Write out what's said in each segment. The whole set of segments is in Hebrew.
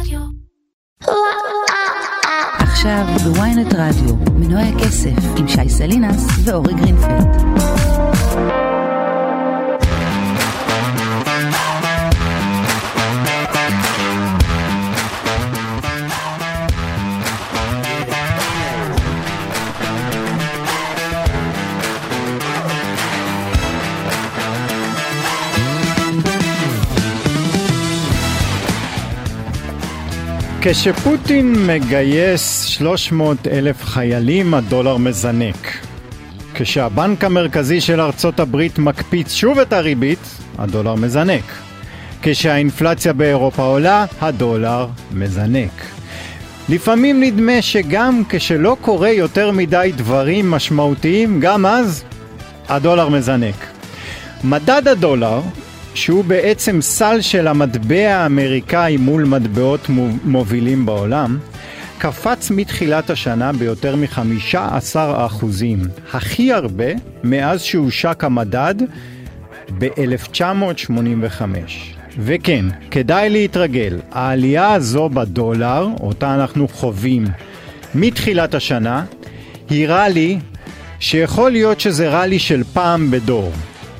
רדיו. עכשיו בוויינט רדיו, מנועי הכסף עם שי סלינס ואורי גרינפלד. כשפוטין מגייס 300 אלף חיילים, הדולר מזנק. כשהבנק המרכזי של ארצות הברית מקפיץ שוב את הריבית, הדולר מזנק. כשהאינפלציה באירופה עולה, הדולר מזנק. לפעמים נדמה שגם כשלא קורה יותר מדי דברים משמעותיים, גם אז הדולר מזנק. מדד הדולר שהוא בעצם סל של המטבע האמריקאי מול מטבעות מובילים בעולם, קפץ מתחילת השנה ביותר מ-15 אחוזים, הכי הרבה מאז שהושק המדד ב-1985. וכן, כדאי להתרגל, העלייה הזו בדולר, אותה אנחנו חווים מתחילת השנה, היא רלי שיכול להיות שזה רלי של פעם בדור.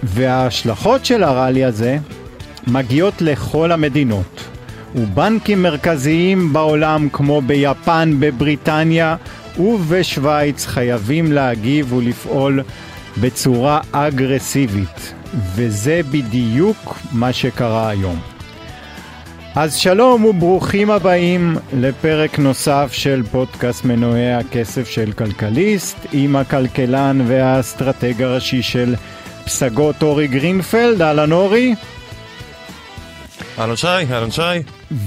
וההשלכות של הראלי הזה מגיעות לכל המדינות. ובנקים מרכזיים בעולם כמו ביפן, בבריטניה ובשוויץ חייבים להגיב ולפעול בצורה אגרסיבית. וזה בדיוק מה שקרה היום. אז שלום וברוכים הבאים לפרק נוסף של פודקאסט מנועי הכסף של כלכליסט עם הכלכלן והאסטרטג הראשי של פסגות אורי גרינפלד, אהלן אורי. אהלן שי, אהלן שי.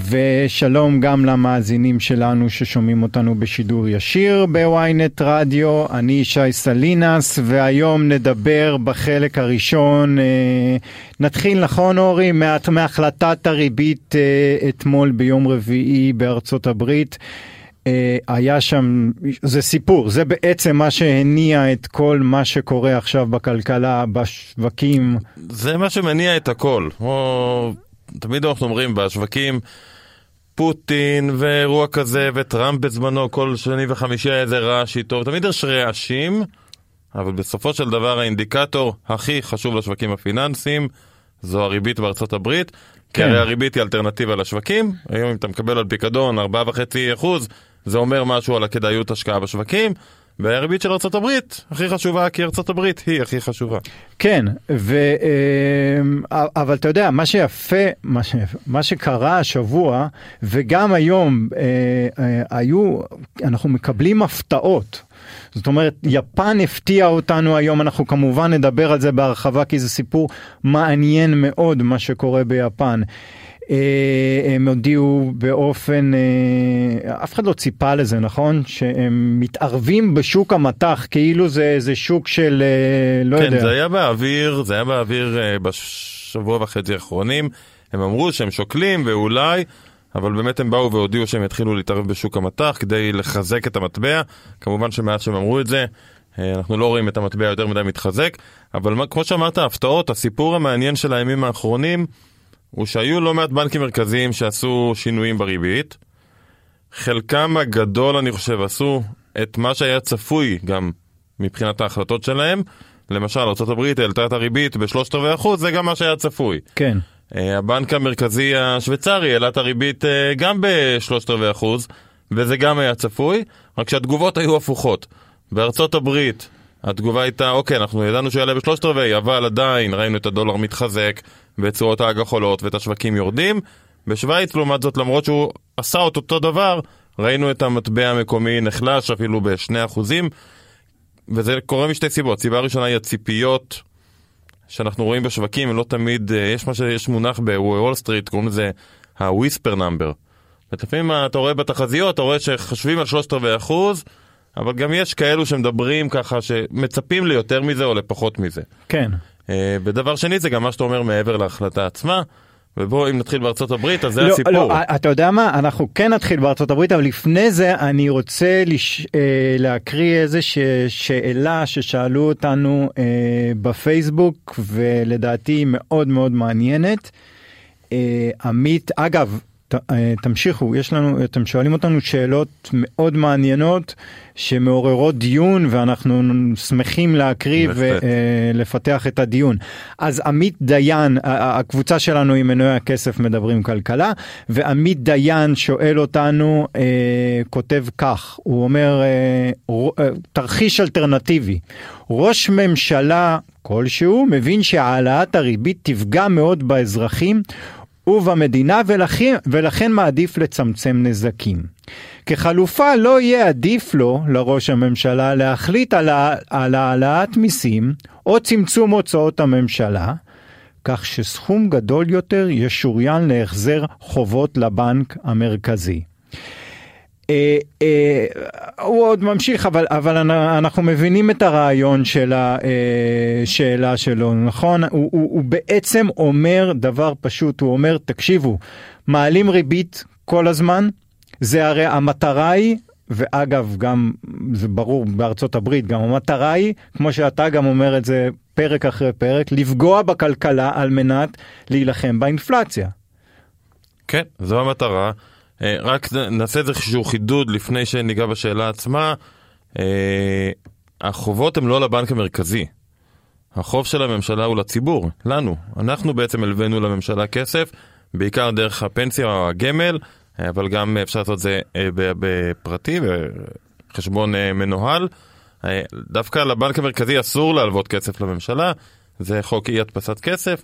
ושלום גם למאזינים שלנו ששומעים אותנו בשידור ישיר בוויינט רדיו, אני שי סלינס, והיום נדבר בחלק הראשון, אה, נתחיל נכון אורי, מהחלטת הריבית אה, אתמול ביום רביעי בארצות הברית. אה, היה שם, זה סיפור, זה בעצם מה שהניע את כל מה שקורה עכשיו בכלכלה, בשווקים. זה מה שמניע את הכל. או, תמיד אנחנו אומרים בשווקים, פוטין ואירוע כזה וטראמפ בזמנו, כל שני וחמישי היה איזה רעש איתו, תמיד יש רעשים, אבל בסופו של דבר האינדיקטור הכי חשוב לשווקים הפיננסיים זו הריבית בארצות הברית. כן. כי הרי הריבית היא אלטרנטיבה לשווקים, היום אם אתה מקבל על פיקדון 4.5 זה אומר משהו על הכדאיות השקעה בשווקים. והריבית של ארה"ב הכי חשובה כי ארה"ב היא הכי חשובה. כן, ו, אה, אבל אתה יודע, מה שיפה, מה, ש, מה שקרה השבוע וגם היום אה, אה, היו, אנחנו מקבלים הפתעות. זאת אומרת, יפן הפתיעה אותנו היום, אנחנו כמובן נדבר על זה בהרחבה כי זה סיפור מעניין מאוד מה שקורה ביפן. אה, הם הודיעו באופן, אה, אף אחד לא ציפה לזה, נכון? שהם מתערבים בשוק המטח, כאילו זה איזה שוק של, אה, לא כן, יודע. כן, זה היה באוויר, זה היה באוויר בשבוע וחצי האחרונים. הם אמרו שהם שוקלים ואולי, אבל באמת הם באו והודיעו שהם יתחילו להתערב בשוק המטח כדי לחזק את המטבע. כמובן שמאז שהם אמרו את זה, אנחנו לא רואים את המטבע יותר מדי מתחזק, אבל כמו שאמרת, ההפתעות, הסיפור המעניין של הימים האחרונים, הוא שהיו לא מעט בנקים מרכזיים שעשו שינויים בריבית. חלקם הגדול, אני חושב, עשו את מה שהיה צפוי גם מבחינת ההחלטות שלהם. למשל, ארה"ב העלתה את הריבית בשלושת רבעי אחוז, זה גם מה שהיה צפוי. כן. Uh, הבנק המרכזי השוויצרי העלה את הריבית uh, גם בשלושת רבעי אחוז, וזה גם היה צפוי, רק שהתגובות היו הפוכות. בארצות הברית התגובה הייתה, אוקיי, אנחנו ידענו שהוא יעלה בשלושת רבעי, אבל עדיין ראינו את הדולר מתחזק, ותשואות האג החולות ואת השווקים יורדים. בשוויץ, לעומת זאת, למרות שהוא עשה את אותו דבר, ראינו את המטבע המקומי נחלש אפילו ב-2%, וזה קורה משתי סיבות. סיבה ראשונה היא הציפיות שאנחנו רואים בשווקים, לא תמיד, אה, יש מה שיש מונח בוול סטריט, קוראים לזה ה-whisper number. לפעמים אתה רואה בתחזיות, אתה רואה שחושבים על שלושת רבעי אחוז, אבל גם יש כאלו שמדברים ככה, שמצפים ליותר מזה או לפחות מזה. כן. אה, ודבר שני זה גם מה שאתה אומר מעבר להחלטה עצמה. ובואו אם נתחיל בארצות הברית אז זה לא, הסיפור. לא, אתה יודע מה אנחנו כן נתחיל בארצות הברית אבל לפני זה אני רוצה לש... אה, להקריא איזה ש... שאלה ששאלו אותנו אה, בפייסבוק ולדעתי מאוד מאוד מעניינת. אה, עמית אגב ת, אה, תמשיכו, יש לנו, אתם שואלים אותנו שאלות מאוד מעניינות שמעוררות דיון ואנחנו שמחים להקריב ולפתח את הדיון. אז עמית דיין, הקבוצה שלנו עם מנועי הכסף מדברים כלכלה, ועמית דיין שואל אותנו, אה, כותב כך, הוא אומר, אה, אה, תרחיש אלטרנטיבי, ראש ממשלה כלשהו מבין שהעלאת הריבית תפגע מאוד באזרחים ובמדינה ולכן, ולכן מעדיף לצמצם נזקים. כחלופה לא יהיה עדיף לו, לראש הממשלה, להחליט על, על העלאת מיסים או צמצום הוצאות הממשלה, כך שסכום גדול יותר ישוריין להחזר חובות לבנק המרכזי. אה, אה, הוא עוד ממשיך, אבל, אבל אנחנו מבינים את הרעיון של השאלה שלו, נכון? הוא, הוא, הוא בעצם אומר דבר פשוט, הוא אומר, תקשיבו, מעלים ריבית כל הזמן, זה הרי המטרה היא, ואגב, גם זה ברור בארצות הברית, גם המטרה היא, כמו שאתה גם אומר את זה פרק אחרי פרק, לפגוע בכלכלה על מנת להילחם באינפלציה. כן, זו המטרה. אה, רק נעשה איזשהו חידוד לפני שניגע בשאלה עצמה. אה, החובות הן לא לבנק המרכזי. החוב של הממשלה הוא לציבור, לנו. אנחנו בעצם הלווינו לממשלה כסף, בעיקר דרך הפנסיה או הגמל, אבל גם אפשר לעשות את זה אה, בפרטי, בחשבון מנוהל. דווקא לבנק המרכזי אסור להלוות כסף לממשלה, זה חוק אי הדפסת כסף.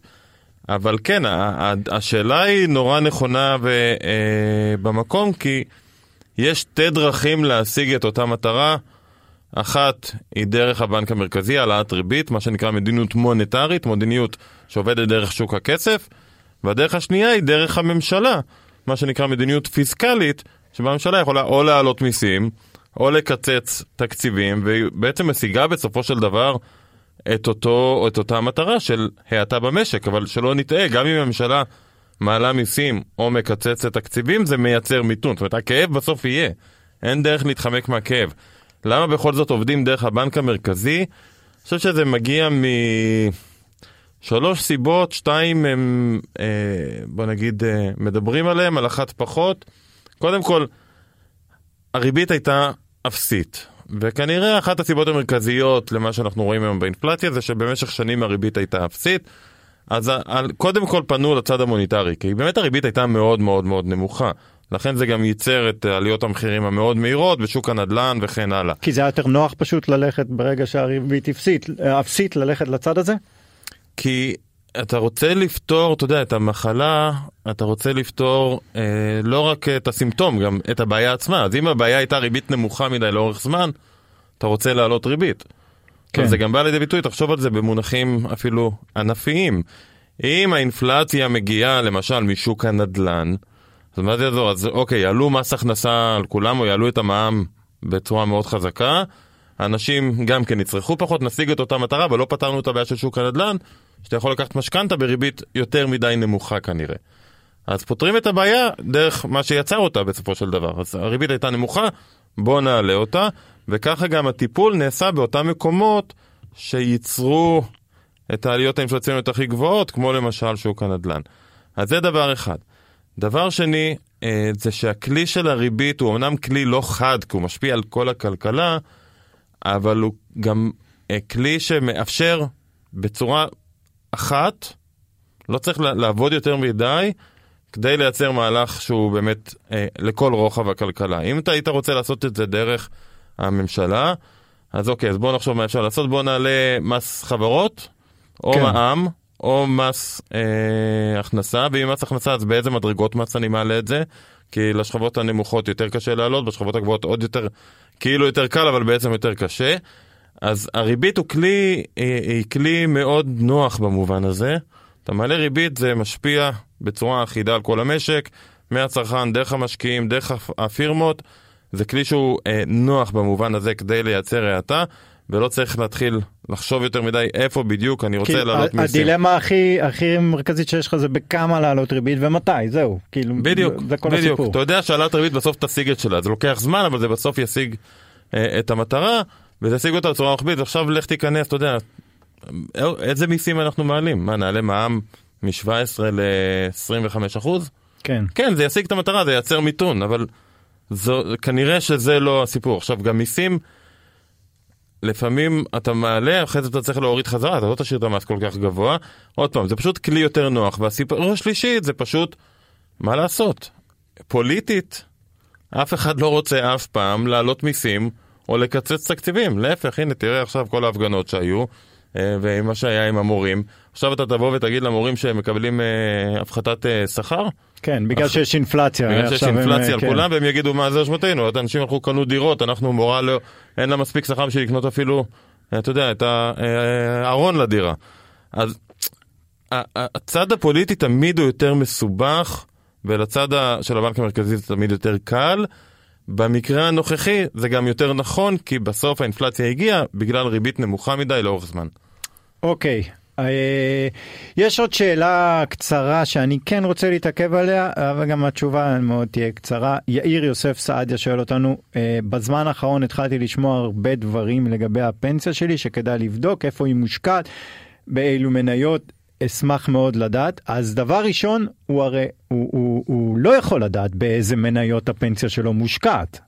אבל כן, השאלה היא נורא נכונה אה, במקום, כי יש שתי דרכים להשיג את אותה מטרה. אחת היא דרך הבנק המרכזי, העלאת ריבית, מה שנקרא מדיניות מוניטרית, מדיניות שעובדת דרך שוק הכסף, והדרך השנייה היא דרך הממשלה, מה שנקרא מדיניות פיסקלית, שבה הממשלה יכולה או להעלות מיסים, או לקצץ תקציבים, והיא בעצם משיגה בסופו של דבר את, אותו, את אותה מטרה של האטה במשק, אבל שלא נטעה, גם אם הממשלה מעלה מיסים או מקצצת תקציבים, זה מייצר מיתון. זאת אומרת, הכאב בסוף יהיה, אין דרך להתחמק מהכאב. למה בכל זאת עובדים דרך הבנק המרכזי? אני חושב שזה מגיע משלוש סיבות, שתיים הם, אה, בוא נגיד, אה, מדברים עליהם, על אחת פחות. קודם כל, הריבית הייתה אפסית. וכנראה אחת הסיבות המרכזיות למה שאנחנו רואים היום באינפלציה זה שבמשך שנים הריבית הייתה אפסית. אז על, קודם כל פנו לצד המוניטרי, כי באמת הריבית הייתה מאוד מאוד מאוד נמוכה. לכן זה גם ייצר את עליות המחירים המאוד מהירות בשוק הנדל"ן וכן הלאה. כי זה היה יותר נוח פשוט ללכת ברגע שהריבית אפסית, אפסית ללכת לצד הזה? כי אתה רוצה לפתור, אתה יודע, את המחלה, אתה רוצה לפתור אה, לא רק את הסימפטום, גם את הבעיה עצמה. אז אם הבעיה הייתה ריבית נמוכה מדי לאורך זמן, אתה רוצה להעלות ריבית. כן. זה גם בא לידי ביטוי, תחשוב על זה במונחים אפילו ענפיים. אם האינפלציה מגיעה למשל משוק הנדל"ן, אז מה זה יעזור? אז אוקיי, יעלו מס הכנסה על כולם או יעלו את המע"מ בצורה מאוד חזקה. אנשים גם כן יצרכו פחות, נשיג את אותה מטרה, אבל לא פתרנו את הבעיה של שוק הנדל"ן, שאתה יכול לקחת משכנתה בריבית יותר מדי נמוכה כנראה. אז פותרים את הבעיה דרך מה שיצר אותה בסופו של דבר. אז הריבית הייתה נמוכה, בוא נעלה אותה, וככה גם הטיפול נעשה באותם מקומות שייצרו את העליות האינפלציוניות הכי גבוהות, כמו למשל שוק הנדל"ן. אז זה דבר אחד. דבר שני, אה, זה שהכלי של הריבית הוא אמנם כלי לא חד, כי הוא משפיע על כל הכלכלה, אבל הוא גם אה, כלי שמאפשר בצורה אחת, לא צריך לעבוד יותר מדי, כדי לייצר מהלך שהוא באמת אה, לכל רוחב הכלכלה. אם אתה היית רוצה לעשות את זה דרך הממשלה, אז אוקיי, אז בואו נחשוב מה אפשר לעשות, בואו נעלה מס חברות, או כן. מע"מ, או מס אה, הכנסה, ואם מס הכנסה אז באיזה מדרגות מס אני מעלה את זה? כי לשכבות הנמוכות יותר קשה לעלות, בשכבות הגבוהות עוד יותר, כאילו יותר קל, אבל בעצם יותר קשה. אז הריבית הוא כלי, היא, היא כלי מאוד נוח במובן הזה. אתה מעלה ריבית, זה משפיע בצורה אחידה על כל המשק, מהצרכן, דרך המשקיעים, דרך הפירמות. זה כלי שהוא אה, נוח במובן הזה כדי לייצר האטה, ולא צריך להתחיל לחשוב יותר מדי איפה בדיוק אני רוצה לעלות מיסים. הדילמה הכי הכי מרכזית שיש לך זה בכמה לעלות ריבית ומתי, זהו. כאילו, בדיוק, זה כל בדיוק. הסיפור. אתה יודע שהעלאת ריבית בסוף תשיג את שלה, זה לוקח זמן, אבל זה בסוף ישיג אה, את המטרה. ותשיג אותה בצורה רוחבית, עכשיו לך תיכנס, אתה יודע, איזה מיסים אנחנו מעלים? מה, נעלה מע"מ מ-17 ל-25 אחוז? כן. כן, זה ישיג את המטרה, זה ייצר מיתון, אבל זו, כנראה שזה לא הסיפור. עכשיו, גם מיסים, לפעמים אתה מעלה, אחרי זה אתה צריך להוריד חזרה, אתה לא תשאיר את המס כל כך גבוה. עוד פעם, זה פשוט כלי יותר נוח. והסיפור השלישי זה פשוט, מה לעשות? פוליטית, אף אחד לא רוצה אף פעם להעלות מיסים או לקצץ תקציבים. להפך, הנה, תראה עכשיו כל ההפגנות שהיו, אה, ומה שהיה עם המורים. עכשיו אתה תבוא ותגיד למורים שהם מקבלים אה, הפחתת אה, שכר? כן, בגלל אח- שיש אינפלציה. בגלל שיש עכשיו הם, אינפלציה על כן. כולם, והם יגידו מה זה אשמתנו, את האנשים הלכו קנו דירות, אנחנו מורה לא, אין לה מספיק שכר בשביל לקנות אפילו, אתה יודע, את הארון לדירה. אז הצד הפוליטי תמיד הוא יותר מסובך, ולצד של הבנק המרכזי זה תמיד יותר קל. במקרה הנוכחי זה גם יותר נכון, כי בסוף האינפלציה הגיעה בגלל ריבית נמוכה מדי לאורך זמן. אוקיי. אה, יש עוד שאלה קצרה שאני כן רוצה להתעכב עליה, אבל גם התשובה מאוד תהיה קצרה. יאיר יוסף סעדיה שואל אותנו, אה, בזמן האחרון התחלתי לשמוע הרבה דברים לגבי הפנסיה שלי שכדאי לבדוק איפה היא מושקעת, באילו מניות. אשמח מאוד לדעת. אז דבר ראשון, הוא הרי, הוא, הוא, הוא לא יכול לדעת באיזה מניות הפנסיה שלו מושקעת.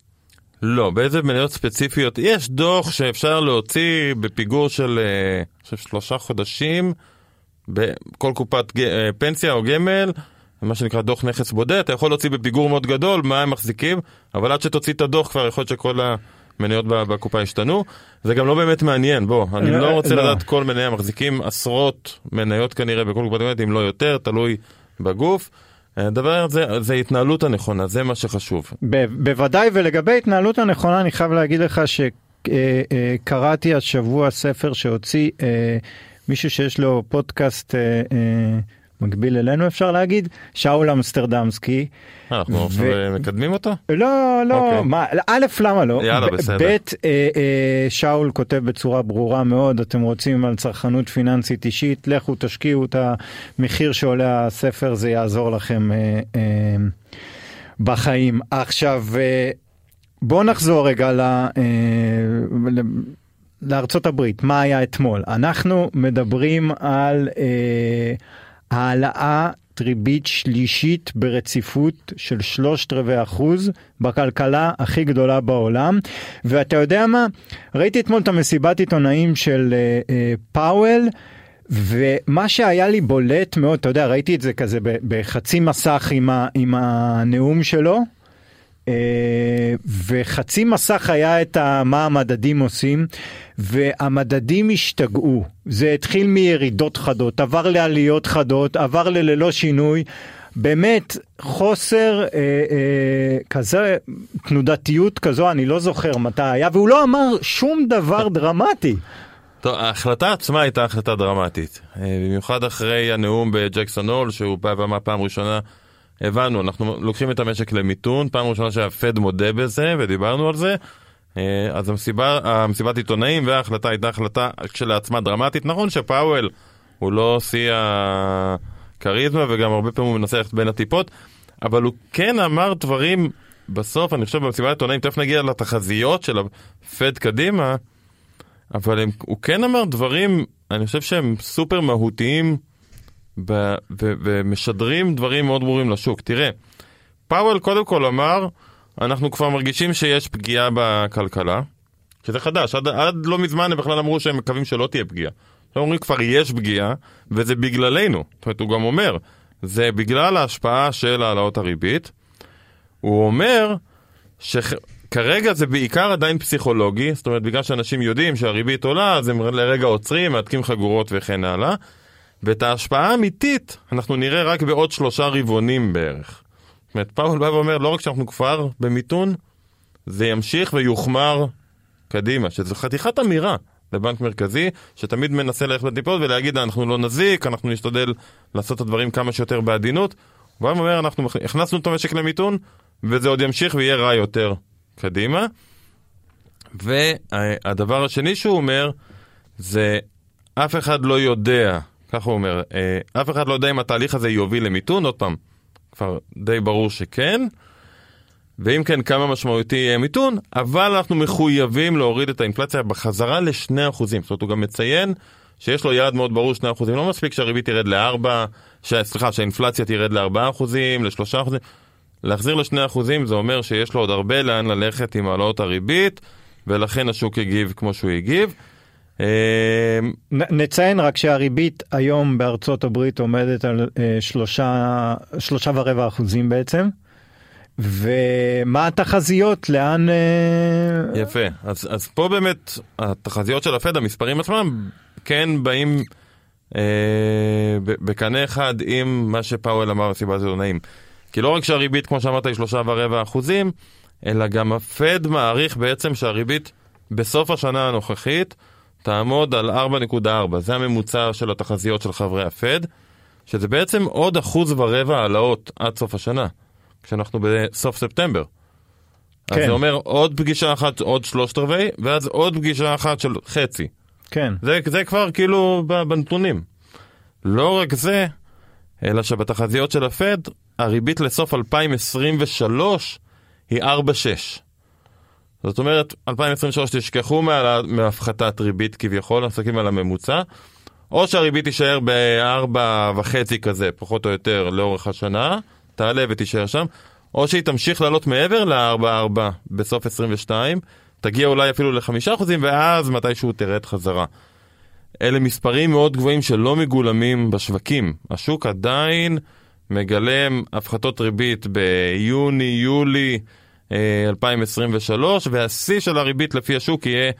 לא, באיזה מניות ספציפיות? יש דוח שאפשר להוציא בפיגור של, אה, שלושה חודשים, בכל קופת אה, פנסיה או גמל, מה שנקרא דוח נכס בודד, אתה יכול להוציא בפיגור מאוד גדול מה הם מחזיקים, אבל עד שתוציא את הדוח כבר יכול להיות שכל המניות ב- בקופה השתנו. זה גם לא באמת מעניין, בוא, אני לא, לא רוצה לא. לדעת כל מניה, מחזיקים עשרות מניות כנראה בכל קופת גמל, אם לא יותר, תלוי בגוף. הדבר הזה, זה ההתנהלות הנכונה, זה מה שחשוב. ב- בוודאי, ולגבי התנהלות הנכונה, אני חייב להגיד לך שקראתי השבוע ספר שהוציא אה, מישהו שיש לו פודקאסט אה, אה, מקביל אלינו, אפשר להגיד, שאול אמסטרדמסקי. אנחנו ו- אה, מקדמים אותו? לא, לא, אוקיי. מה, א', למה לא? יאללה, בסדר. ב', אה, אה, שאול כותב בצורה ברורה מאוד, אתם רוצים על צרכנות פיננסית אישית, לכו תשקיעו את המחיר שעולה הספר, זה יעזור לכם אה, אה, בחיים. עכשיו, אה, בואו נחזור רגע ל... אה, ל- לארצות הברית, מה היה אתמול? אנחנו מדברים על אה, העלאה ריבית שלישית ברציפות של שלושת רבעי אחוז בכלכלה הכי גדולה בעולם. ואתה יודע מה? ראיתי אתמול את המסיבת עיתונאים של אה, אה, פאוול. ומה שהיה לי בולט מאוד, אתה יודע, ראיתי את זה כזה בחצי מסך עם, ה, עם הנאום שלו, וחצי מסך היה את ה, מה המדדים עושים, והמדדים השתגעו. זה התחיל מירידות חדות, עבר לעליות חדות, עבר לללא שינוי. באמת חוסר אה, אה, כזה, תנודתיות כזו, אני לא זוכר מתי היה, והוא לא אמר שום דבר דרמטי. טוב, ההחלטה עצמה הייתה החלטה דרמטית. אה, במיוחד אחרי הנאום בג'קסון הול, שהוא בא ואמר פעם ראשונה, הבנו, אנחנו לוקחים את המשק למיתון, פעם ראשונה שהפד מודה בזה, ודיברנו על זה. אה, אז המסיבה, המסיבת עיתונאים וההחלטה הייתה החלטה כשלעצמה דרמטית. נכון שפאוול הוא לא שיא הכריזמה, וגם הרבה פעמים הוא מנסה ללכת בין הטיפות, אבל הוא כן אמר דברים, בסוף, אני חושב במסיבת עיתונאים, תכף נגיע לתחזיות של הפד קדימה, אבל הם, הוא כן אמר דברים, אני חושב שהם סופר מהותיים ב, ו, ומשדרים דברים מאוד ברורים לשוק. תראה, פאוול קודם כל אמר, אנחנו כבר מרגישים שיש פגיעה בכלכלה, שזה חדש, עד, עד לא מזמן הם בכלל אמרו שהם מקווים שלא תהיה פגיעה. עכשיו אומרים כבר יש פגיעה, וזה בגללנו. זאת אומרת, הוא גם אומר, זה בגלל ההשפעה של העלאות הריבית. הוא אומר שכרגע זה בעיקר עדיין פסיכולוגי, זאת אומרת בגלל שאנשים יודעים שהריבית עולה, אז הם לרגע עוצרים, מהדקים חגורות וכן הלאה. ואת ההשפעה האמיתית אנחנו נראה רק בעוד שלושה רבעונים בערך. זאת אומרת, פאול בא ואומר, לא רק שאנחנו כבר במיתון, זה ימשיך ויוחמר קדימה, שזו חתיכת אמירה לבנק מרכזי, שתמיד מנסה ללכת לטיפות ולהגיד, אנחנו לא נזיק, אנחנו נשתדל לעשות את הדברים כמה שיותר בעדינות. הוא בא ואומר, אנחנו הכנסנו את המשק למיתון, וזה עוד ימשיך ויהיה רע יותר קדימה. והדבר השני שהוא אומר, זה אף אחד לא יודע, ככה הוא אומר, אה, אף אחד לא יודע אם התהליך הזה יוביל למיתון, עוד פעם, כבר די ברור שכן, ואם כן, כמה משמעותי יהיה מיתון, אבל אנחנו מחויבים להוריד את האינפלציה בחזרה ל-2%. זאת אומרת, הוא גם מציין שיש לו יעד מאוד ברור 2%, לא מספיק שהריבית תרד ל-4, ש... סליחה, שהאינפלציה תרד ל-4%, ל-3%, להחזיר ל-2% זה אומר שיש לו עוד הרבה לאן ללכת עם העלאות הריבית, ולכן השוק הגיב כמו שהוא הגיב. נ- נציין רק שהריבית היום בארצות הברית עומדת על אה, שלושה, שלושה ורבע אחוזים בעצם. ומה התחזיות לאן... אה, יפה, אז, אז פה באמת התחזיות של הפד, המספרים עצמם, כן באים אה, בקנה אחד עם מה שפאוול אמר בסיבת עיתונאים. כי לא רק שהריבית, כמו שאמרת, היא שלושה ורבע אחוזים, אלא גם הפד מעריך בעצם שהריבית בסוף השנה הנוכחית תעמוד על 4.4, זה הממוצע של התחזיות של חברי הפד, שזה בעצם עוד אחוז ורבע העלאות עד סוף השנה, כשאנחנו בסוף ספטמבר. אז כן. זה אומר עוד פגישה אחת, עוד שלושת רבעי, ואז עוד פגישה אחת של חצי. כן, זה, זה כבר כאילו בנתונים. לא רק זה, אלא שבתחזיות של הפד, הריבית לסוף 2023 היא 4.6. זאת אומרת, 2023 תשכחו מה- מהפחתת ריבית כביכול, עסקים על הממוצע, או שהריבית תישאר ב-4.5 כזה, פחות או יותר, לאורך השנה, תעלה ותישאר שם, או שהיא תמשיך לעלות מעבר ל-4.4 בסוף 22, תגיע אולי אפילו ל-5%, ואז מתישהו תרד חזרה. אלה מספרים מאוד גבוהים שלא מגולמים בשווקים. השוק עדיין מגלם הפחתות ריבית ביוני, יולי 2023, והשיא של הריבית לפי השוק יהיה,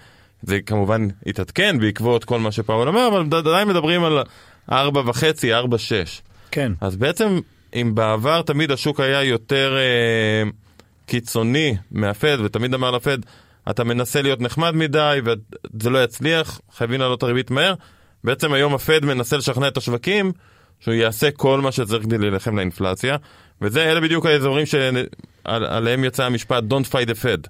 זה כמובן יתעדכן בעקבות כל מה שפאול אומר, אבל עדיין מדברים על 4.5, 4.6. כן. אז בעצם, אם בעבר תמיד השוק היה יותר אה, קיצוני מהפד, ותמיד אמר לפד, אתה מנסה להיות נחמד מדי וזה לא יצליח, חייבים להעלות את הריבית מהר, בעצם היום הפד מנסה לשכנע את השווקים שהוא יעשה כל מה שצריך כדי להילחם לאינפלציה, וזה, אלה בדיוק האזורים שעליהם יצא המשפט Don't fight the Fed.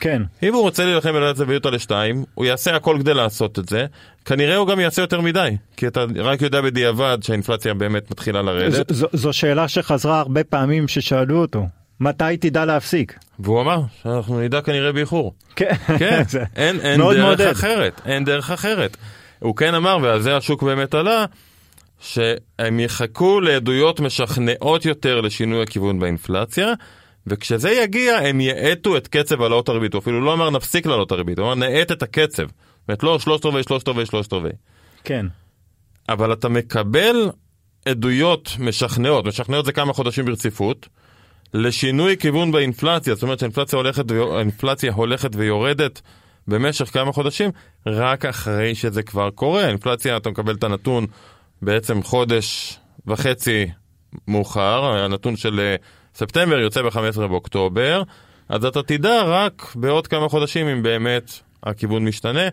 כן, אם הוא רוצה להילחם ולהביא אותה לשתיים, הוא יעשה הכל כדי לעשות את זה. כנראה הוא גם יעשה יותר מדי, כי אתה רק יודע בדיעבד שהאינפלציה באמת מתחילה ז, לרדת. ז, זו שאלה שחזרה הרבה פעמים ששאלו אותו, מתי תדע להפסיק? והוא אמר שאנחנו נדע כנראה באיחור. כן, כן, זה אין, אין מאוד דרך מעודד. אחרת, אין דרך אחרת. הוא כן אמר, ועל זה השוק באמת עלה, שהם יחכו לעדויות משכנעות יותר לשינוי הכיוון באינפלציה, וכשזה יגיע הם יאטו את קצב העלאות הריבית. הוא אפילו לא אמר נפסיק להעלות הריבית, הוא אמר נאט את הקצב. זאת אומרת לא שלושת רבעי, שלושת רבעי, שלושת רבעי. כן, אבל אתה מקבל עדויות משכנעות, משכנעות זה כמה חודשים ברציפות, לשינוי כיוון באינפלציה, זאת אומרת שהאינפלציה הולכת, האינפלציה הולכת ויורדת במשך כמה חודשים, רק אחרי שזה כבר קורה. האינפלציה, אתה מקבל את הנתון בעצם חודש וחצי מאוחר, הנתון של אה, ספטמבר יוצא ב-15 באוקטובר, אז אתה תדע רק בעוד כמה חודשים אם באמת הכיוון משתנה,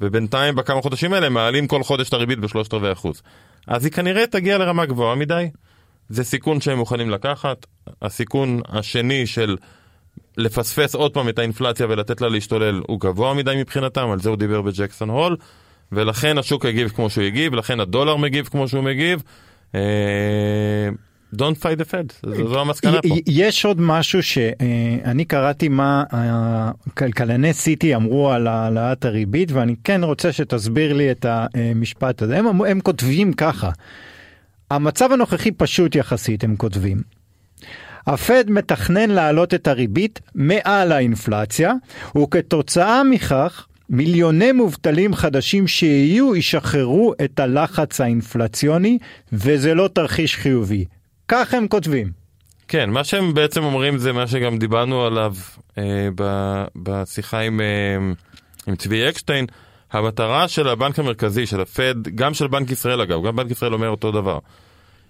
ובינתיים בכמה חודשים האלה מעלים כל חודש את הריבית בשלושת רבעי אחוז. אז היא כנראה תגיע לרמה גבוהה מדי, זה סיכון שהם מוכנים לקחת. הסיכון השני של לפספס עוד פעם את האינפלציה ולתת לה להשתולל הוא גבוה מדי מבחינתם, על זה הוא דיבר בג'קסון הול, ולכן השוק הגיב כמו שהוא הגיב, לכן הדולר מגיב כמו שהוא מגיב. אה, Don't fight the Fed, זו המסקנה פה. יש עוד משהו שאני קראתי מה הכלכלני סיטי אמרו על העלאת הריבית ואני כן רוצה שתסביר לי את המשפט הזה. הם, הם כותבים ככה, המצב הנוכחי פשוט יחסית הם כותבים. הפד מתכנן להעלות את הריבית מעל האינפלציה וכתוצאה מכך מיליוני מובטלים חדשים שיהיו ישחררו את הלחץ האינפלציוני וזה לא תרחיש חיובי. כך הם כותבים. כן, מה שהם בעצם אומרים זה מה שגם דיברנו עליו אה, ב- בשיחה עם, אה, עם צבי אקשטיין. המטרה של הבנק המרכזי, של הפד, גם של בנק ישראל אגב, גם בנק ישראל אומר אותו דבר,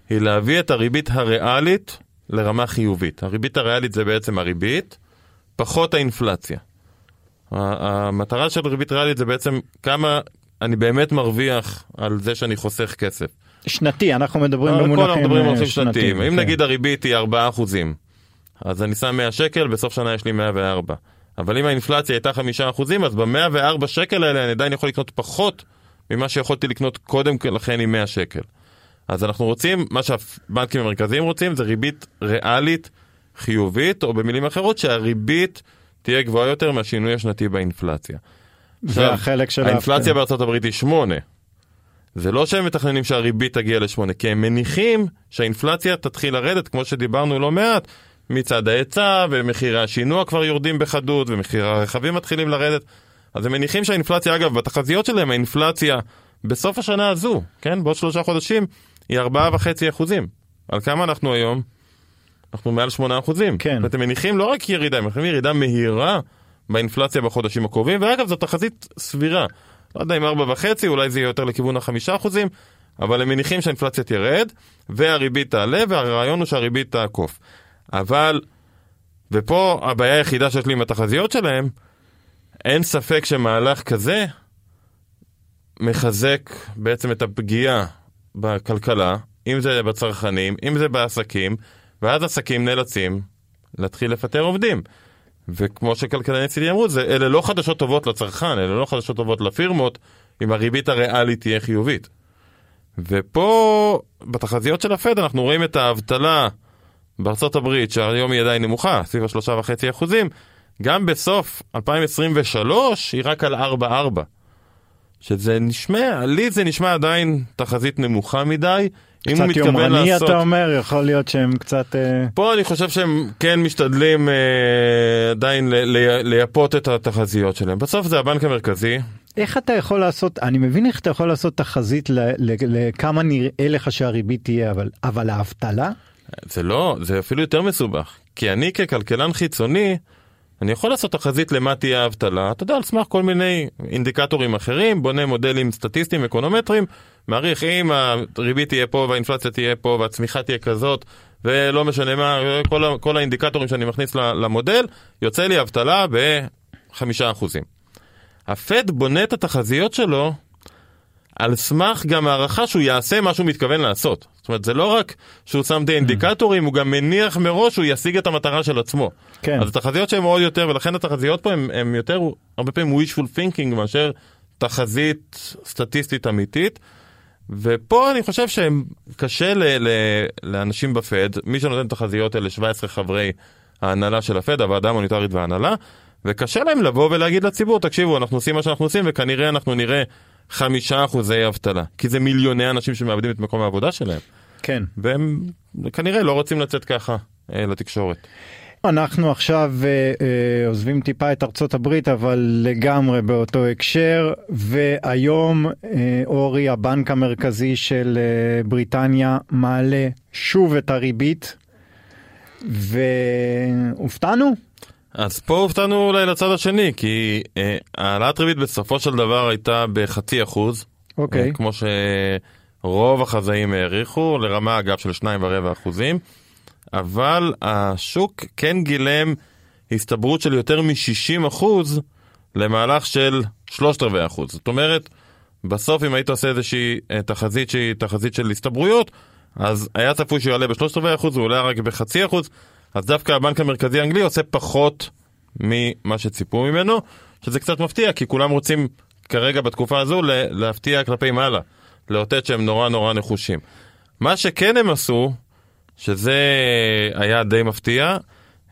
היא להביא את הריבית הריאלית לרמה חיובית. הריבית הריאלית זה בעצם הריבית, פחות האינפלציה. המטרה של ריבית ריאלית זה בעצם כמה אני באמת מרוויח על זה שאני חוסך כסף. שנתי, אנחנו מדברים אנחנו במונחים מדברים אה, במונחים שנתיים. שנתיים. אם כן. נגיד הריבית היא 4 אחוזים, אז אני שם 100 שקל, בסוף שנה יש לי 104. אבל אם האינפלציה הייתה 5 אחוזים, אז ב-104 שקל האלה אני עדיין יכול לקנות פחות ממה שיכולתי לקנות קודם לכן עם 100 שקל. אז אנחנו רוצים, מה שהבנקים המרכזיים רוצים זה ריבית ריאלית חיובית, או במילים אחרות שהריבית תהיה גבוהה יותר מהשינוי השנתי באינפלציה. עכשיו, והחלק של האינפלציה. בארצות הברית היא 8. זה לא שהם מתכננים שהריבית תגיע לשמונה, כי הם מניחים שהאינפלציה תתחיל לרדת, כמו שדיברנו לא מעט, מצד ההיצע, ומחירי השינוע כבר יורדים בחדות, ומחירי הרכבים מתחילים לרדת. אז הם מניחים שהאינפלציה, אגב, בתחזיות שלהם האינפלציה בסוף השנה הזו, כן, בעוד שלושה חודשים, היא ארבעה וחצי אחוזים. על כמה אנחנו היום? אנחנו מעל שמונה אחוזים. כן. ואתם מניחים לא רק ירידה, הם מניחים ירידה מהירה באינפלציה בחודשים הקרובים, ואגב, זו תחזית סבירה. לא יודע אם ארבע וחצי, אולי זה יהיה יותר לכיוון החמישה אחוזים, אבל הם מניחים שהאינפלציה תרד, והריבית תעלה, והרעיון הוא שהריבית תעקוף. אבל, ופה הבעיה היחידה שיש לי עם התחזיות שלהם, אין ספק שמהלך כזה מחזק בעצם את הפגיעה בכלכלה, אם זה בצרכנים, אם זה בעסקים, ואז עסקים נאלצים להתחיל לפטר עובדים. וכמו שכלכלני צידי אמרו, זה, אלה לא חדשות טובות לצרכן, אלה לא חדשות טובות לפירמות, אם הריבית הריאלית תהיה חיובית. ופה, בתחזיות של הפד, אנחנו רואים את האבטלה בארצות הברית, שהיום היא עדיין נמוכה, סביב השלושה וחצי אחוזים, גם בסוף 2023 היא רק על 4.4. שזה נשמע, לי זה נשמע עדיין תחזית נמוכה מדי. אם הוא קצת מתכוון יומרני לעשות... אתה אומר, יכול להיות שהם קצת... אה, פה אני חושב שהם כן משתדלים אה, עדיין ל- ל- לייפות את התחזיות שלהם. בסוף זה הבנק המרכזי, איך אתה יכול לעשות, אני מבין איך אתה יכול לעשות תחזית לכמה נראה לך שהריבית תהיה, אבל, אבל האבטלה? זה לא, זה אפילו יותר מסובך. כי אני ככלכלן חיצוני, אני יכול לעשות תחזית למה תהיה האבטלה, אתה יודע, על סמך כל מיני אינדיקטורים אחרים, בונה מודלים סטטיסטיים, אקונומטריים, מעריך אם הריבית תהיה פה והאינפלציה תהיה פה והצמיחה תהיה כזאת, ולא משנה מה, כל, כל האינדיקטורים שאני מכניס למודל, יוצא לי אבטלה בחמישה אחוזים. הפד בונה את התחזיות שלו על סמך גם הערכה שהוא יעשה מה שהוא מתכוון לעשות. זאת אומרת, זה לא רק שהוא שם את האינדיקטורים, הוא גם מניח מראש שהוא ישיג את המטרה של עצמו. כן. אז התחזיות שהן מאוד יותר, ולכן התחזיות פה הן יותר, הרבה פעמים wishful thinking מאשר תחזית סטטיסטית אמיתית. ופה אני חושב שקשה ל- ל- לאנשים בפד, מי שנותן תחזיות אלה 17 חברי ההנהלה של הפד, הוועדה המוניטרית וההנהלה, וקשה להם לבוא ולהגיד לציבור, תקשיבו, אנחנו עושים מה שאנחנו עושים, וכנראה אנחנו נראה חמישה אחוזי אבטלה. כי זה מיליוני אנשים שמאבדים את מקום העבודה שלהם, כן. והם כנראה לא רוצים לצאת ככה אה, לתקשורת. אנחנו עכשיו אה, אה, עוזבים טיפה את ארצות הברית, אבל לגמרי באותו הקשר, והיום אה, אורי, הבנק המרכזי של אה, בריטניה, מעלה שוב את הריבית, והופתענו? אז פה הופתענו אולי לצד השני, כי אה, העלאת ריבית בסופו של דבר הייתה בחצי אחוז. אוקיי. אה, כמו שרוב החזאים העריכו, לרמה אגב של שניים ורבע אחוזים, אבל השוק כן גילם הסתברות של יותר מ-60 אחוז למהלך של שלושת רבעי אחוז. זאת אומרת, בסוף אם היית עושה איזושהי אה, תחזית שהיא תחזית של הסתברויות, אז היה צפוי שהוא יעלה בשלושת רבעי אחוז, הוא עולה רק בחצי אחוז, אז דווקא הבנק המרכזי האנגלי עושה פחות ממה שציפו ממנו, שזה קצת מפתיע, כי כולם רוצים כרגע בתקופה הזו להפתיע כלפי מעלה, לאותת שהם נורא נורא נחושים. מה שכן הם עשו, שזה היה די מפתיע,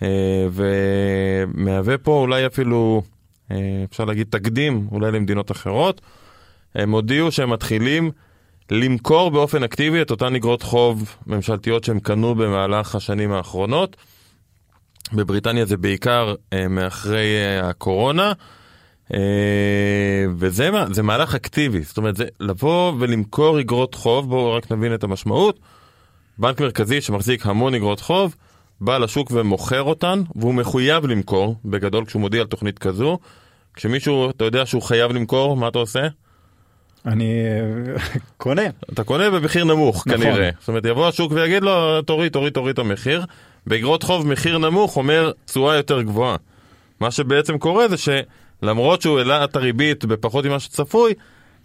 אה, ומהווה פה אולי אפילו, אה, אפשר להגיד, תקדים אולי למדינות אחרות. הם הודיעו שהם מתחילים למכור באופן אקטיבי את אותן אגרות חוב ממשלתיות שהם קנו במהלך השנים האחרונות. בבריטניה זה בעיקר אה, מאחרי אה, הקורונה, אה, וזה זה מהלך אקטיבי, זאת אומרת, זה לבוא ולמכור אגרות חוב, בואו רק נבין את המשמעות. בנק מרכזי שמחזיק המון אגרות חוב, בא לשוק ומוכר אותן, והוא מחויב למכור, בגדול כשהוא מודיע על תוכנית כזו. כשמישהו, אתה יודע שהוא חייב למכור, מה אתה עושה? אני אה, קונה. אתה קונה במחיר נמוך נכון. כנראה. זאת אומרת, יבוא השוק ויגיד לו, תוריד, תוריד, תוריד את המחיר. באגרות חוב מחיר נמוך אומר תשואה יותר גבוהה. מה שבעצם קורה זה שלמרות שהוא העלה את הריבית בפחות ממה שצפוי,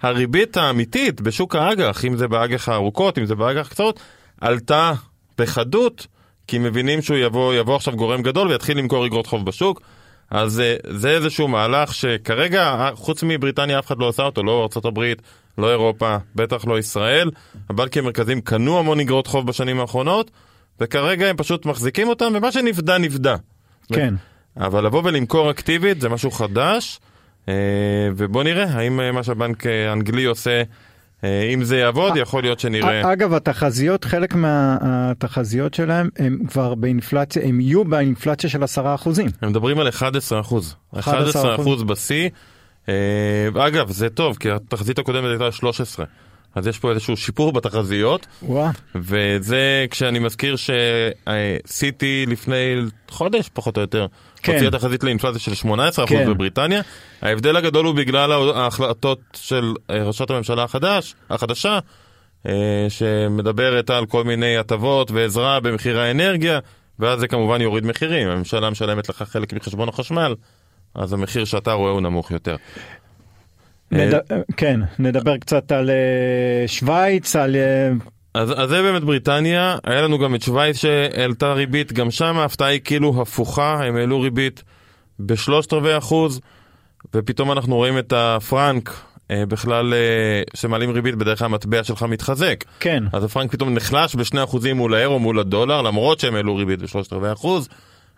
הריבית האמיתית בשוק האג"ח, אם זה באג"ח הארוכות, אם זה באג"ח הקצרות, עלתה בחדות, כי מבינים שהוא יבוא, יבוא עכשיו גורם גדול ויתחיל למכור אגרות חוב בשוק. אז אה, זה איזשהו מהלך שכרגע, אה, חוץ מבריטניה אף אחד לא עושה אותו, לא ארה"ב, לא אירופה, בטח לא ישראל. הבנקים המרכזיים קנו המון אגרות חוב בשנים האחרונות, וכרגע הם פשוט מחזיקים אותם, ומה שנפדה נפדה. כן. אבל לבוא ולמכור אקטיבית זה משהו חדש, אה, ובוא נראה האם מה שהבנק האנגלי עושה אם זה יעבוד, יכול להיות שנראה... אגב, התחזיות, חלק מהתחזיות שלהם, הם כבר באינפלציה, הם יהיו באינפלציה של 10 אחוזים. הם מדברים על 11 אחוז. 11 אחוז בשיא. אה, אגב, זה טוב, כי התחזית הקודמת הייתה 13. אז יש פה איזשהו שיפור בתחזיות. וואו. וזה כשאני מזכיר שסיטי לפני חודש פחות או יותר. הוציאה תחזית לאינפלציה של 18% כן. בבריטניה. ההבדל הגדול הוא בגלל ההחלטות של אה, ראשת הממשלה החדש, החדשה, אה, שמדברת על כל מיני הטבות ועזרה במחיר האנרגיה, ואז זה כמובן יוריד מחירים. הממשלה משלמת לך חלק מחשבון החשמל, אז המחיר שאתה רואה הוא נמוך יותר. נד... כן, נדבר קצת על אה, שווייץ, על... אז, אז זה באמת בריטניה, היה לנו גם את שווייץ שהעלתה ריבית, גם שם ההפתעה היא כאילו הפוכה, הם העלו ריבית בשלושת רבעי אחוז, ופתאום אנחנו רואים את הפרנק אה, בכלל, אה, שמעלים ריבית בדרך כלל המטבע שלך מתחזק. כן. אז הפרנק פתאום נחלש בשני אחוזים מול האירו מול הדולר, למרות שהם העלו ריבית בשלושת רבעי אחוז.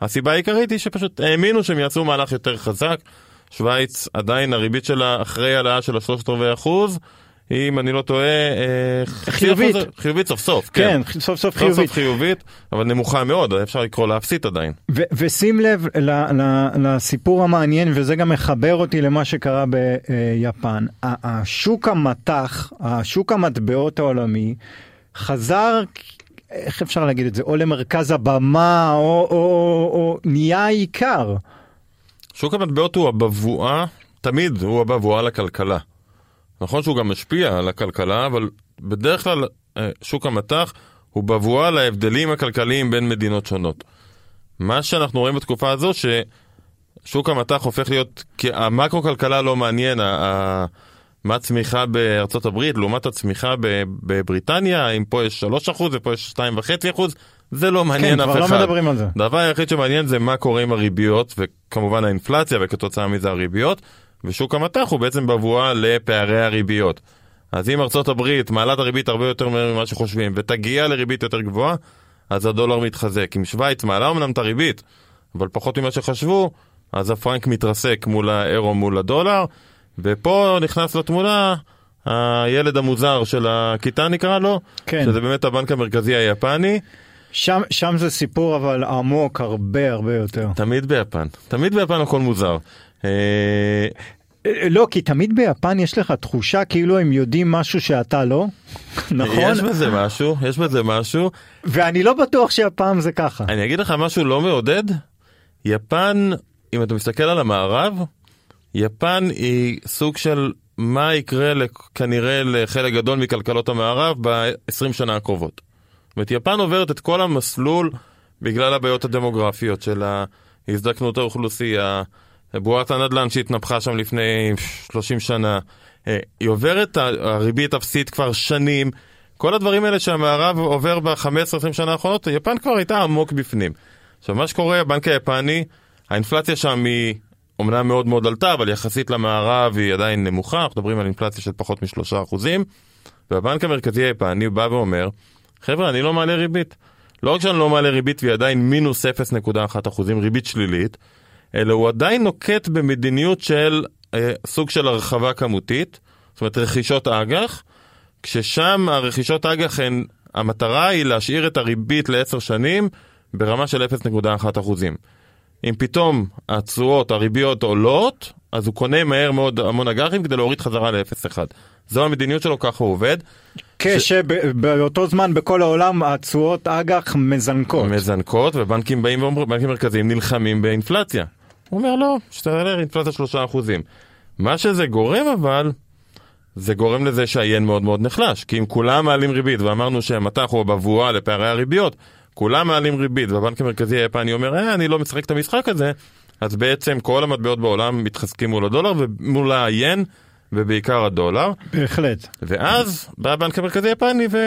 הסיבה העיקרית היא שפשוט האמינו שהם יעשו מהלך יותר חזק. שווייץ עדיין הריבית שלה אחרי העלאה של השלושת רבעי אחוז, אם אני לא טועה, אה, חיובית. חיובית סוף סוף, כן, סוף סוף סוף חיובית. סוף חיובית, אבל נמוכה מאוד, אפשר לקרוא לה אפסית עדיין. ו- ושים לב ל- ל- לסיפור המעניין, וזה גם מחבר אותי למה שקרה ביפן. השוק המטח, השוק המטבעות העולמי, חזר, איך אפשר להגיד את זה, או למרכז הבמה, או, או, או, או נהיה העיקר. שוק המטבעות הוא הבבואה, תמיד הוא הבבואה לכלכלה. נכון שהוא גם משפיע על הכלכלה, אבל בדרך כלל אה, שוק המטח הוא בבואה להבדלים הכלכליים בין מדינות שונות. מה שאנחנו רואים בתקופה הזו, ששוק המטח הופך להיות, כי המקרו-כלכלה לא מעניין, ה- מה הצמיחה בארצות הברית לעומת הצמיחה בבריטניה, אם פה יש 3% ופה יש 2.5%, זה לא מעניין כן, אף כבר אחד. לא מדברים על זה. הדבר היחיד שמעניין זה מה קורה עם הריביות, וכמובן האינפלציה, וכתוצאה מזה הריביות, ושוק המטח הוא בעצם בבואה לפערי הריביות. אז אם ארצות הברית מעלה את הריבית הרבה יותר מהר ממה שחושבים, ותגיע לריבית יותר גבוהה, אז הדולר מתחזק. אם שווייץ מעלה אמנם את הריבית, אבל פחות ממה שחשבו, אז הפרנק מתרסק מול האירו מול הדולר, ופה נכנס לתמונה הילד המוזר של הכיתה נקרא לו, כן. שזה באמת הבנק המרכזי היפני. שם, שם זה סיפור אבל עמוק הרבה הרבה יותר. תמיד ביפן, תמיד ביפן הכל מוזר. לא, כי תמיד ביפן יש לך תחושה כאילו הם יודעים משהו שאתה לא, נכון? יש בזה משהו, יש בזה משהו. ואני לא בטוח שהפעם זה ככה. אני אגיד לך משהו לא מעודד, יפן, אם אתה מסתכל על המערב, יפן היא סוג של מה יקרה כנראה לחלק גדול מכלכלות המערב ב-20 שנה הקרובות. זאת אומרת, יפן עוברת את כל המסלול בגלל הבעיות הדמוגרפיות של הזדקנות האוכלוסייה, בועת הנדל"ן שהתנפחה שם לפני 30 שנה, אה, היא עוברת, הריבית אפסית כבר שנים, כל הדברים האלה שהמערב עובר ב-15-20 שנה האחרונות, יפן כבר הייתה עמוק בפנים. עכשיו, מה שקורה, הבנק היפני, האינפלציה שם היא אומנם מאוד מאוד עלתה, אבל יחסית למערב היא עדיין נמוכה, אנחנו מדברים על אינפלציה של פחות משלושה אחוזים, והבנק המרכזי היפני בא ואומר, חבר'ה, אני לא מעלה ריבית. לא רק שאני לא מעלה ריבית והיא עדיין מינוס 0.1 אחוזים, ריבית שלילית, אלא הוא עדיין נוקט במדיניות של אה, סוג של הרחבה כמותית, זאת אומרת רכישות אג"ח, כששם הרכישות אג"ח הן, המטרה היא להשאיר את הריבית לעשר שנים ברמה של 0.1 אחוזים. אם פתאום התשואות, הריביות עולות, אז הוא קונה מהר מאוד המון אג"חים כדי להוריד חזרה ל-0.1. זו המדיניות שלו, ככה הוא עובד. כשבאותו זמן בכל העולם התשואות אג"ח מזנקות. מזנקות, ובנקים באים ואומרים, בנקים מרכזיים נלחמים באינפלציה. הוא אומר לא, שתעלה אינפלציה שלושה אחוזים. מה שזה גורם אבל, זה גורם לזה שהיין מאוד מאוד נחלש. כי אם כולם מעלים ריבית, ואמרנו שהמטח הוא הבבואה לפערי הריביות, כולם מעלים ריבית, והבנק המרכזי היפני אומר, אה, אני לא משחק את המשחק הזה, אז בעצם כל המטבעות בעולם מתחזקים מול הדולר ומול היין, ובעיקר הדולר. בהחלט. ואז בא הבנק המרכזי היפני, וכמו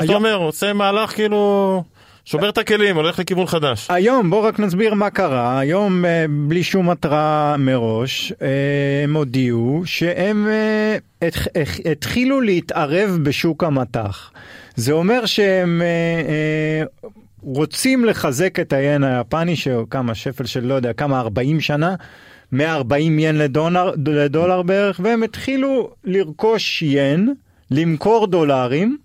שאתה היום- אומר, עושה מהלך כאילו... שובר את הכלים, הולך לכיוון חדש. היום בוא רק נסביר מה קרה היום אה, בלי שום התראה מראש אה, הם הודיעו שהם אה, התחילו להתערב בשוק המטח. זה אומר שהם רוצים לחזק את היין היפני שכמה שפל של לא יודע כמה 40 שנה 140 ין לדולר, לדולר בערך והם התחילו לרכוש ין למכור דולרים.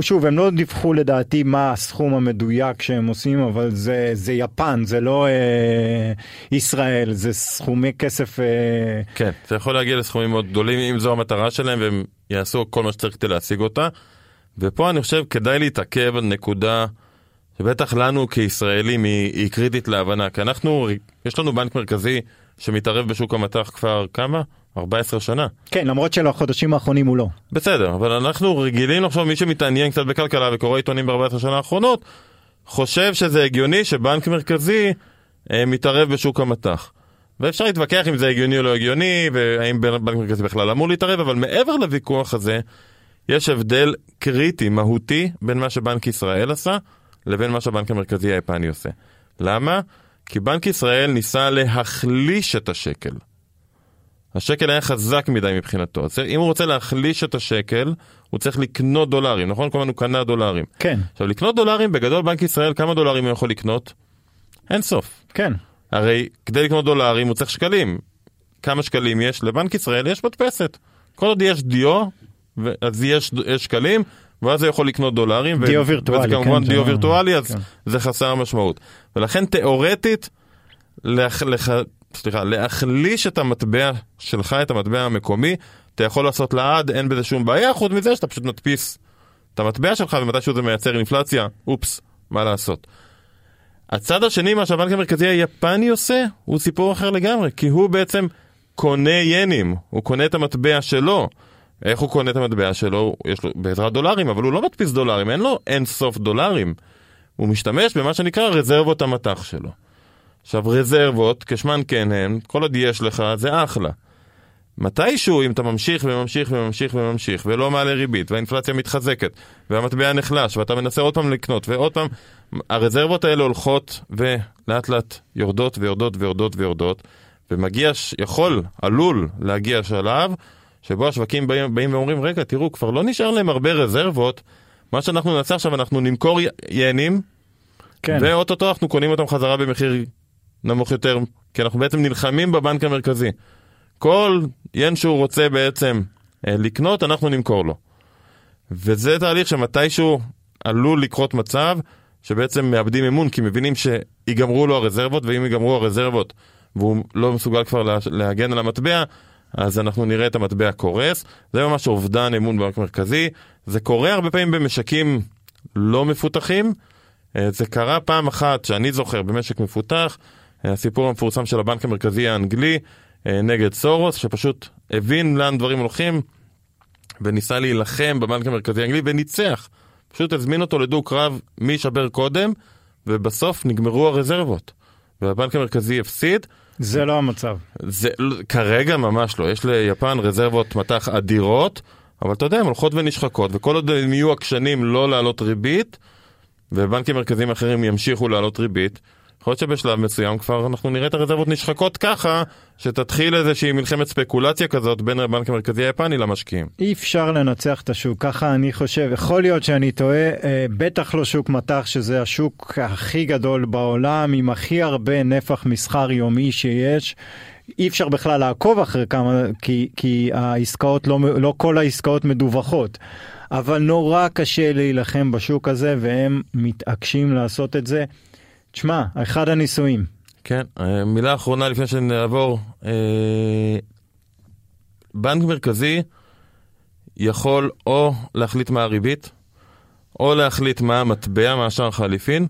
שוב, הם לא דיווחו לדעתי מה הסכום המדויק שהם עושים, אבל זה, זה יפן, זה לא אה, ישראל, זה סכומי כסף... אה... כן, זה יכול להגיע לסכומים מאוד גדולים, אם זו המטרה שלהם, והם יעשו כל מה שצריך כדי להשיג אותה. ופה אני חושב כדאי להתעכב על נקודה שבטח לנו כישראלים היא, היא קריטית להבנה, כי אנחנו, יש לנו בנק מרכזי שמתערב בשוק המטח כבר כמה? 14 שנה. כן, למרות שלחודשים האחרונים הוא לא. בסדר, אבל אנחנו רגילים לחשוב, מי שמתעניין קצת בכלכלה וקורא עיתונים ב-14 שנה האחרונות, חושב שזה הגיוני שבנק מרכזי אה, מתערב בשוק המטח. ואפשר להתווכח אם זה הגיוני או לא הגיוני, והאם בנק מרכזי בכלל אמור להתערב, אבל מעבר לוויכוח הזה, יש הבדל קריטי, מהותי, בין מה שבנק ישראל עשה, לבין מה שהבנק המרכזי היפני עושה. למה? כי בנק ישראל ניסה להחליש את השקל. השקל היה חזק מדי מבחינתו. אם הוא רוצה להחליש את השקל, הוא צריך לקנות דולרים, נכון? הזמן הוא קנה דולרים. כן. עכשיו, לקנות דולרים, בגדול בנק ישראל, כמה דולרים הוא יכול לקנות? אין סוף. כן. הרי כדי לקנות דולרים הוא צריך שקלים. כמה שקלים יש? לבנק ישראל יש מדפסת. כל עוד יש דיו, אז יש, יש שקלים, ואז זה יכול לקנות דולרים. דיו ו... וירטואלי. וזה כמובן כן, דיו זה... וירטואלי, אז כן. זה חסר משמעות. ולכן תאורטית, לח... לח... סליחה, להחליש את המטבע שלך, את המטבע המקומי, אתה יכול לעשות לעד, אין בזה שום בעיה, חוץ מזה שאתה פשוט מדפיס את המטבע שלך ומתישהו זה מייצר אינפלציה, אופס, מה לעשות. הצד השני, מה שהבנק המרכזי היפני עושה, הוא סיפור אחר לגמרי, כי הוא בעצם קונה ינים, הוא קונה את המטבע שלו. איך הוא קונה את המטבע שלו? יש לו בעזרת דולרים, אבל הוא לא מדפיס דולרים, אין לו אין סוף דולרים. הוא משתמש במה שנקרא רזרבות המטח שלו. עכשיו רזרבות, כשמן כן הן, כל עוד יש לך זה אחלה. מתישהו אם אתה ממשיך וממשיך וממשיך וממשיך ולא מעלה ריבית והאינפלציה מתחזקת והמטבע נחלש ואתה מנסה עוד פעם לקנות ועוד פעם הרזרבות האלה הולכות ולאט לאט יורדות ויורדות ויורדות ויורדות ומגיע, יכול, עלול להגיע שלב שבו השווקים באים, באים ואומרים רגע תראו כבר לא נשאר להם הרבה רזרבות מה שאנחנו נעשה עכשיו אנחנו נמכור ינים כן. ואו-טו-טו אנחנו קונים אותם חזרה במחיר נמוך יותר, כי אנחנו בעצם נלחמים בבנק המרכזי. כל ין שהוא רוצה בעצם אה, לקנות, אנחנו נמכור לו. וזה תהליך שמתישהו עלול לקרות מצב שבעצם מאבדים אמון, כי מבינים שיגמרו לו הרזרבות, ואם ייגמרו הרזרבות והוא לא מסוגל כבר להגן על המטבע, אז אנחנו נראה את המטבע קורס. זה ממש אובדן אמון בבנק המרכזי. זה קורה הרבה פעמים במשקים לא מפותחים. אה, זה קרה פעם אחת שאני זוכר במשק מפותח, הסיפור המפורסם של הבנק המרכזי האנגלי אה, נגד סורוס, שפשוט הבין לאן דברים הולכים וניסה להילחם בבנק המרכזי האנגלי וניצח. פשוט הזמין אותו לדו קרב מי ישבר קודם, ובסוף נגמרו הרזרבות. והבנק המרכזי הפסיד. זה לא המצב. זה כרגע ממש לא. יש ליפן רזרבות מטח אדירות, אבל אתה יודע, הן הולכות ונשחקות, וכל עוד הם יהיו עקשנים לא להעלות ריבית, ובנקים מרכזיים אחרים ימשיכו להעלות ריבית, יכול להיות שבשלב מסוים כבר אנחנו נראה את הרזרבות נשחקות ככה, שתתחיל איזושהי מלחמת ספקולציה כזאת בין הבנק המרכזי היפני למשקיעים. אי אפשר לנצח את השוק, ככה אני חושב. יכול להיות שאני טועה, אה, בטח לא שוק מטח, שזה השוק הכי גדול בעולם, עם הכי הרבה נפח מסחר יומי שיש. אי אפשר בכלל לעקוב אחרי כמה, כי, כי העסקאות, לא, לא כל העסקאות מדווחות. אבל נורא קשה להילחם בשוק הזה, והם מתעקשים לעשות את זה. תשמע, אחד הניסויים. כן, אה, מילה אחרונה לפני שנעבור. אה, בנק מרכזי יכול או להחליט מה הריבית, או להחליט מה המטבע, מה השער חליפין,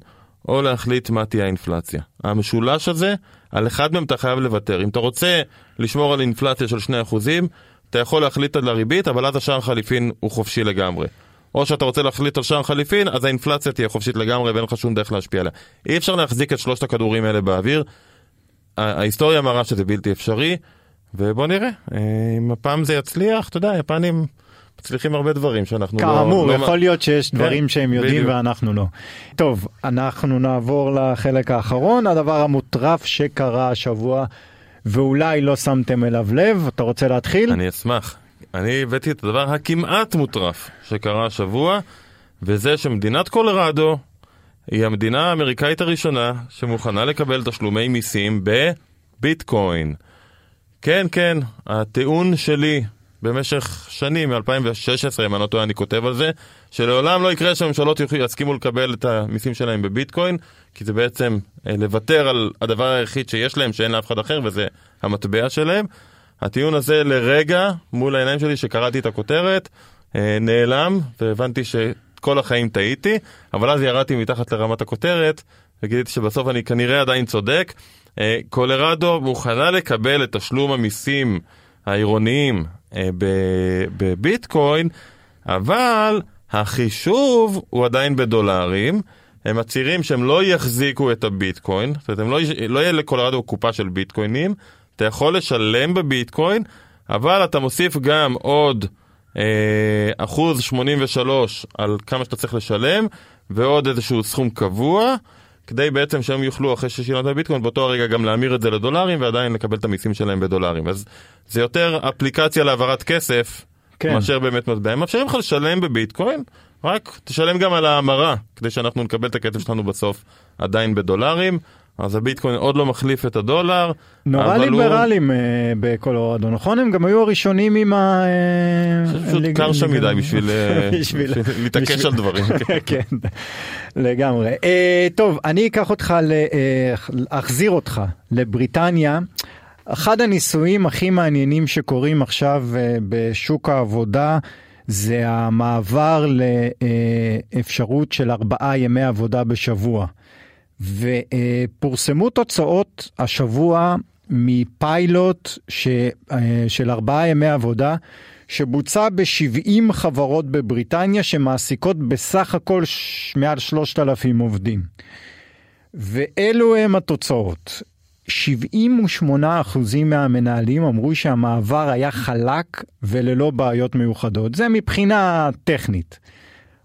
או להחליט מה תהיה האינפלציה. המשולש הזה, על אחד מהם אתה חייב לוותר. אם אתה רוצה לשמור על אינפלציה של 2%, אתה יכול להחליט על הריבית, אבל אז השער חליפין הוא חופשי לגמרי. או שאתה רוצה להחליט על שער חליפין, אז האינפלציה תהיה חופשית לגמרי ואין לך שום דרך להשפיע עליה. אי אפשר להחזיק את שלושת הכדורים האלה באוויר. ההיסטוריה מראה שזה בלתי אפשרי, ובוא נראה, אה, אם הפעם זה יצליח, אתה יודע, היפנים מצליחים הרבה דברים שאנחנו כאמור, לא... כאמור, לא יכול לא... להיות שיש כן, דברים שהם יודעים בדיוק. ואנחנו לא. טוב, אנחנו נעבור לחלק האחרון, הדבר המוטרף שקרה השבוע. ואולי לא שמתם אליו לב, אתה רוצה להתחיל? אני אשמח. אני הבאתי את הדבר הכמעט מוטרף שקרה השבוע, וזה שמדינת קולרדו היא המדינה האמריקאית הראשונה שמוכנה לקבל תשלומי מיסים בביטקוין. כן, כן, הטיעון שלי במשך שנים, מ-2016, אם אני לא טועה, אני כותב על זה, שלעולם לא יקרה שהממשלות יסכימו לקבל את המיסים שלהם בביטקוין, כי זה בעצם אה, לוותר על הדבר היחיד שיש להם, שאין לאף אחד אחר, וזה המטבע שלהם. הטיעון הזה לרגע, מול העיניים שלי, שקראתי את הכותרת, אה, נעלם, והבנתי שכל החיים טעיתי, אבל אז ירדתי מתחת לרמת הכותרת, וגיליתי שבסוף אני כנראה עדיין צודק. אה, קולרדו מוכנה לקבל את תשלום המיסים העירוניים אה, בביטקוין, אבל החישוב הוא עדיין בדולרים. הם מצהירים שהם לא יחזיקו את הביטקוין, זאת אומרת, לא, לא יהיה לקולרדו קופה של ביטקוינים, אתה יכול לשלם בביטקוין, אבל אתה מוסיף גם עוד אה, אחוז 83 על כמה שאתה צריך לשלם, ועוד איזשהו סכום קבוע. כדי בעצם שהם יוכלו אחרי ששילמת בביטקוין באותו הרגע גם להמיר את זה לדולרים ועדיין לקבל את המיסים שלהם בדולרים. אז זה יותר אפליקציה להעברת כסף כן. מאשר באמת מטבע. הם מאפשרים לך לשלם בביטקוין, רק תשלם גם על ההמרה, כדי שאנחנו נקבל את הכסף שלנו בסוף עדיין בדולרים. אז הביטקוין עוד לא מחליף את הדולר. נורא ליברלים הוא... אה, בקולורדו, נכון? הם גם היו הראשונים עם ה... פשוט קר שם מדי בשביל אה, להתעקש על דברים. כן, לגמרי. אה, טוב, אני אקח אותך, אחזיר אותך לבריטניה. אחד הניסויים הכי מעניינים שקורים עכשיו בשוק העבודה זה המעבר לאפשרות של ארבעה ימי עבודה בשבוע. ופורסמו תוצאות השבוע מפיילוט ש, של ארבעה ימי עבודה שבוצע ב-70 חברות בבריטניה שמעסיקות בסך הכל מעל 3,000 עובדים. ואלו הם התוצאות. 78% מהמנהלים אמרו שהמעבר היה חלק וללא בעיות מיוחדות. זה מבחינה טכנית.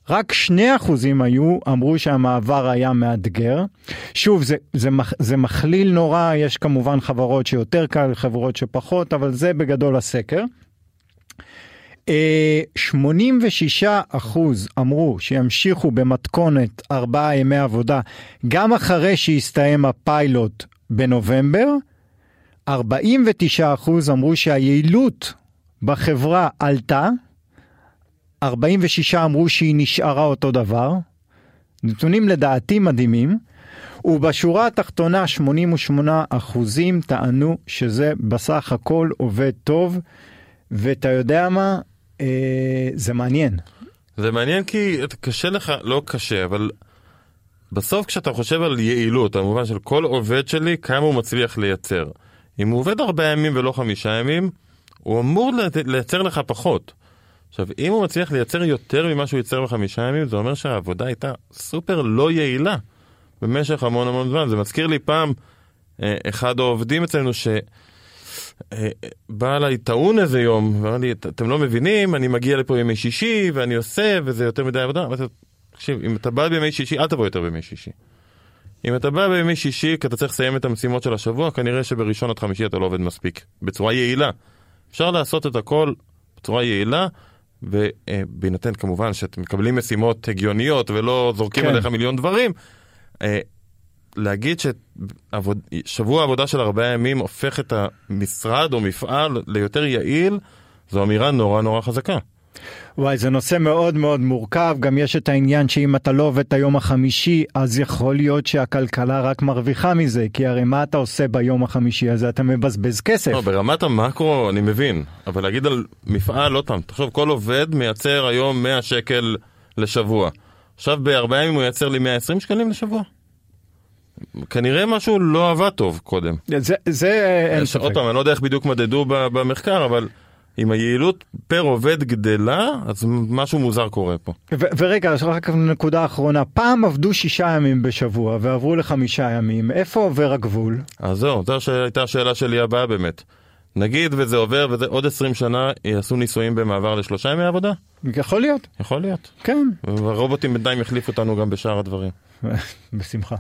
רק שני אחוזים היו, אמרו שהמעבר היה מאתגר. שוב, זה, זה, זה מכליל נורא, יש כמובן חברות שיותר קל, חברות שפחות, אבל זה בגדול הסקר. 86 אה, אחוז אמרו שימשיכו במתכונת ארבעה ימי עבודה גם אחרי שהסתיים הפיילוט בנובמבר. 49 אחוז אמרו שהיעילות בחברה עלתה, 46 אמרו שהיא נשארה אותו דבר. נתונים לדעתי מדהימים. ובשורה התחתונה 88 אחוזים טענו שזה בסך הכל עובד טוב, ואתה יודע מה? אה, זה מעניין. זה מעניין כי קשה לך, לא קשה, אבל בסוף כשאתה חושב על יעילות, במובן של כל עובד שלי, כמה הוא מצליח לייצר. אם הוא עובד הרבה ימים ולא חמישה ימים, הוא אמור לייצר לך פחות. עכשיו, אם הוא מצליח לייצר יותר ממה שהוא ייצר בחמישה ימים, זה אומר שהעבודה הייתה סופר לא יעילה במשך המון המון זמן. זה מזכיר לי פעם, אה, אחד העובדים אצלנו ש... אה, בא אליי טעון איזה יום, ואמר לי, אתם לא מבינים, אני מגיע לפה ימי שישי, ואני עושה, וזה יותר מדי עבודה. תקשיב, אם אתה בא בימי שישי, אל תבוא יותר בימי שישי. אם אתה בא בימי שישי, כי אתה צריך לסיים את המשימות של השבוע, כנראה שבראשון עד חמישי אתה לא עובד מספיק, בצורה יעילה. אפשר לעשות את הכל בצורה יעילה, ובהינתן כמובן שאתם מקבלים משימות הגיוניות ולא זורקים כן. עליך מיליון דברים, אה, להגיד ששבוע עבודה של ארבעה ימים הופך את המשרד או מפעל ליותר יעיל, זו אמירה נורא נורא חזקה. וואי, זה נושא מאוד מאוד מורכב, גם יש את העניין שאם אתה לא עובד את היום החמישי, אז יכול להיות שהכלכלה רק מרוויחה מזה, כי הרי מה אתה עושה ביום החמישי הזה? אתה מבזבז כסף. לא, ברמת המקרו אני מבין, אבל להגיד על מפעל, עוד פעם, תחשוב, כל עובד מייצר היום 100 שקל לשבוע. עכשיו בארבעה ימים הוא ייצר לי 120 שקלים לשבוע? כנראה משהו לא עבד טוב קודם. זה, זה אין ספק. עוד פעם, אני לא יודע איך בדיוק מדדו במחקר, אבל... אם היעילות פר עובד גדלה, אז משהו מוזר קורה פה. ורגע, רק נקודה אחרונה, פעם עבדו שישה ימים בשבוע ועברו לחמישה ימים, איפה עובר הגבול? אז זהו, זו הייתה השאלה שלי הבאה באמת. נגיד וזה עובר וזה עוד 20 שנה יעשו ניסויים במעבר לשלושה ימי עבודה? יכול להיות. יכול להיות. כן. והרובוטים בינתיים יחליפו אותנו גם בשאר הדברים. בשמחה.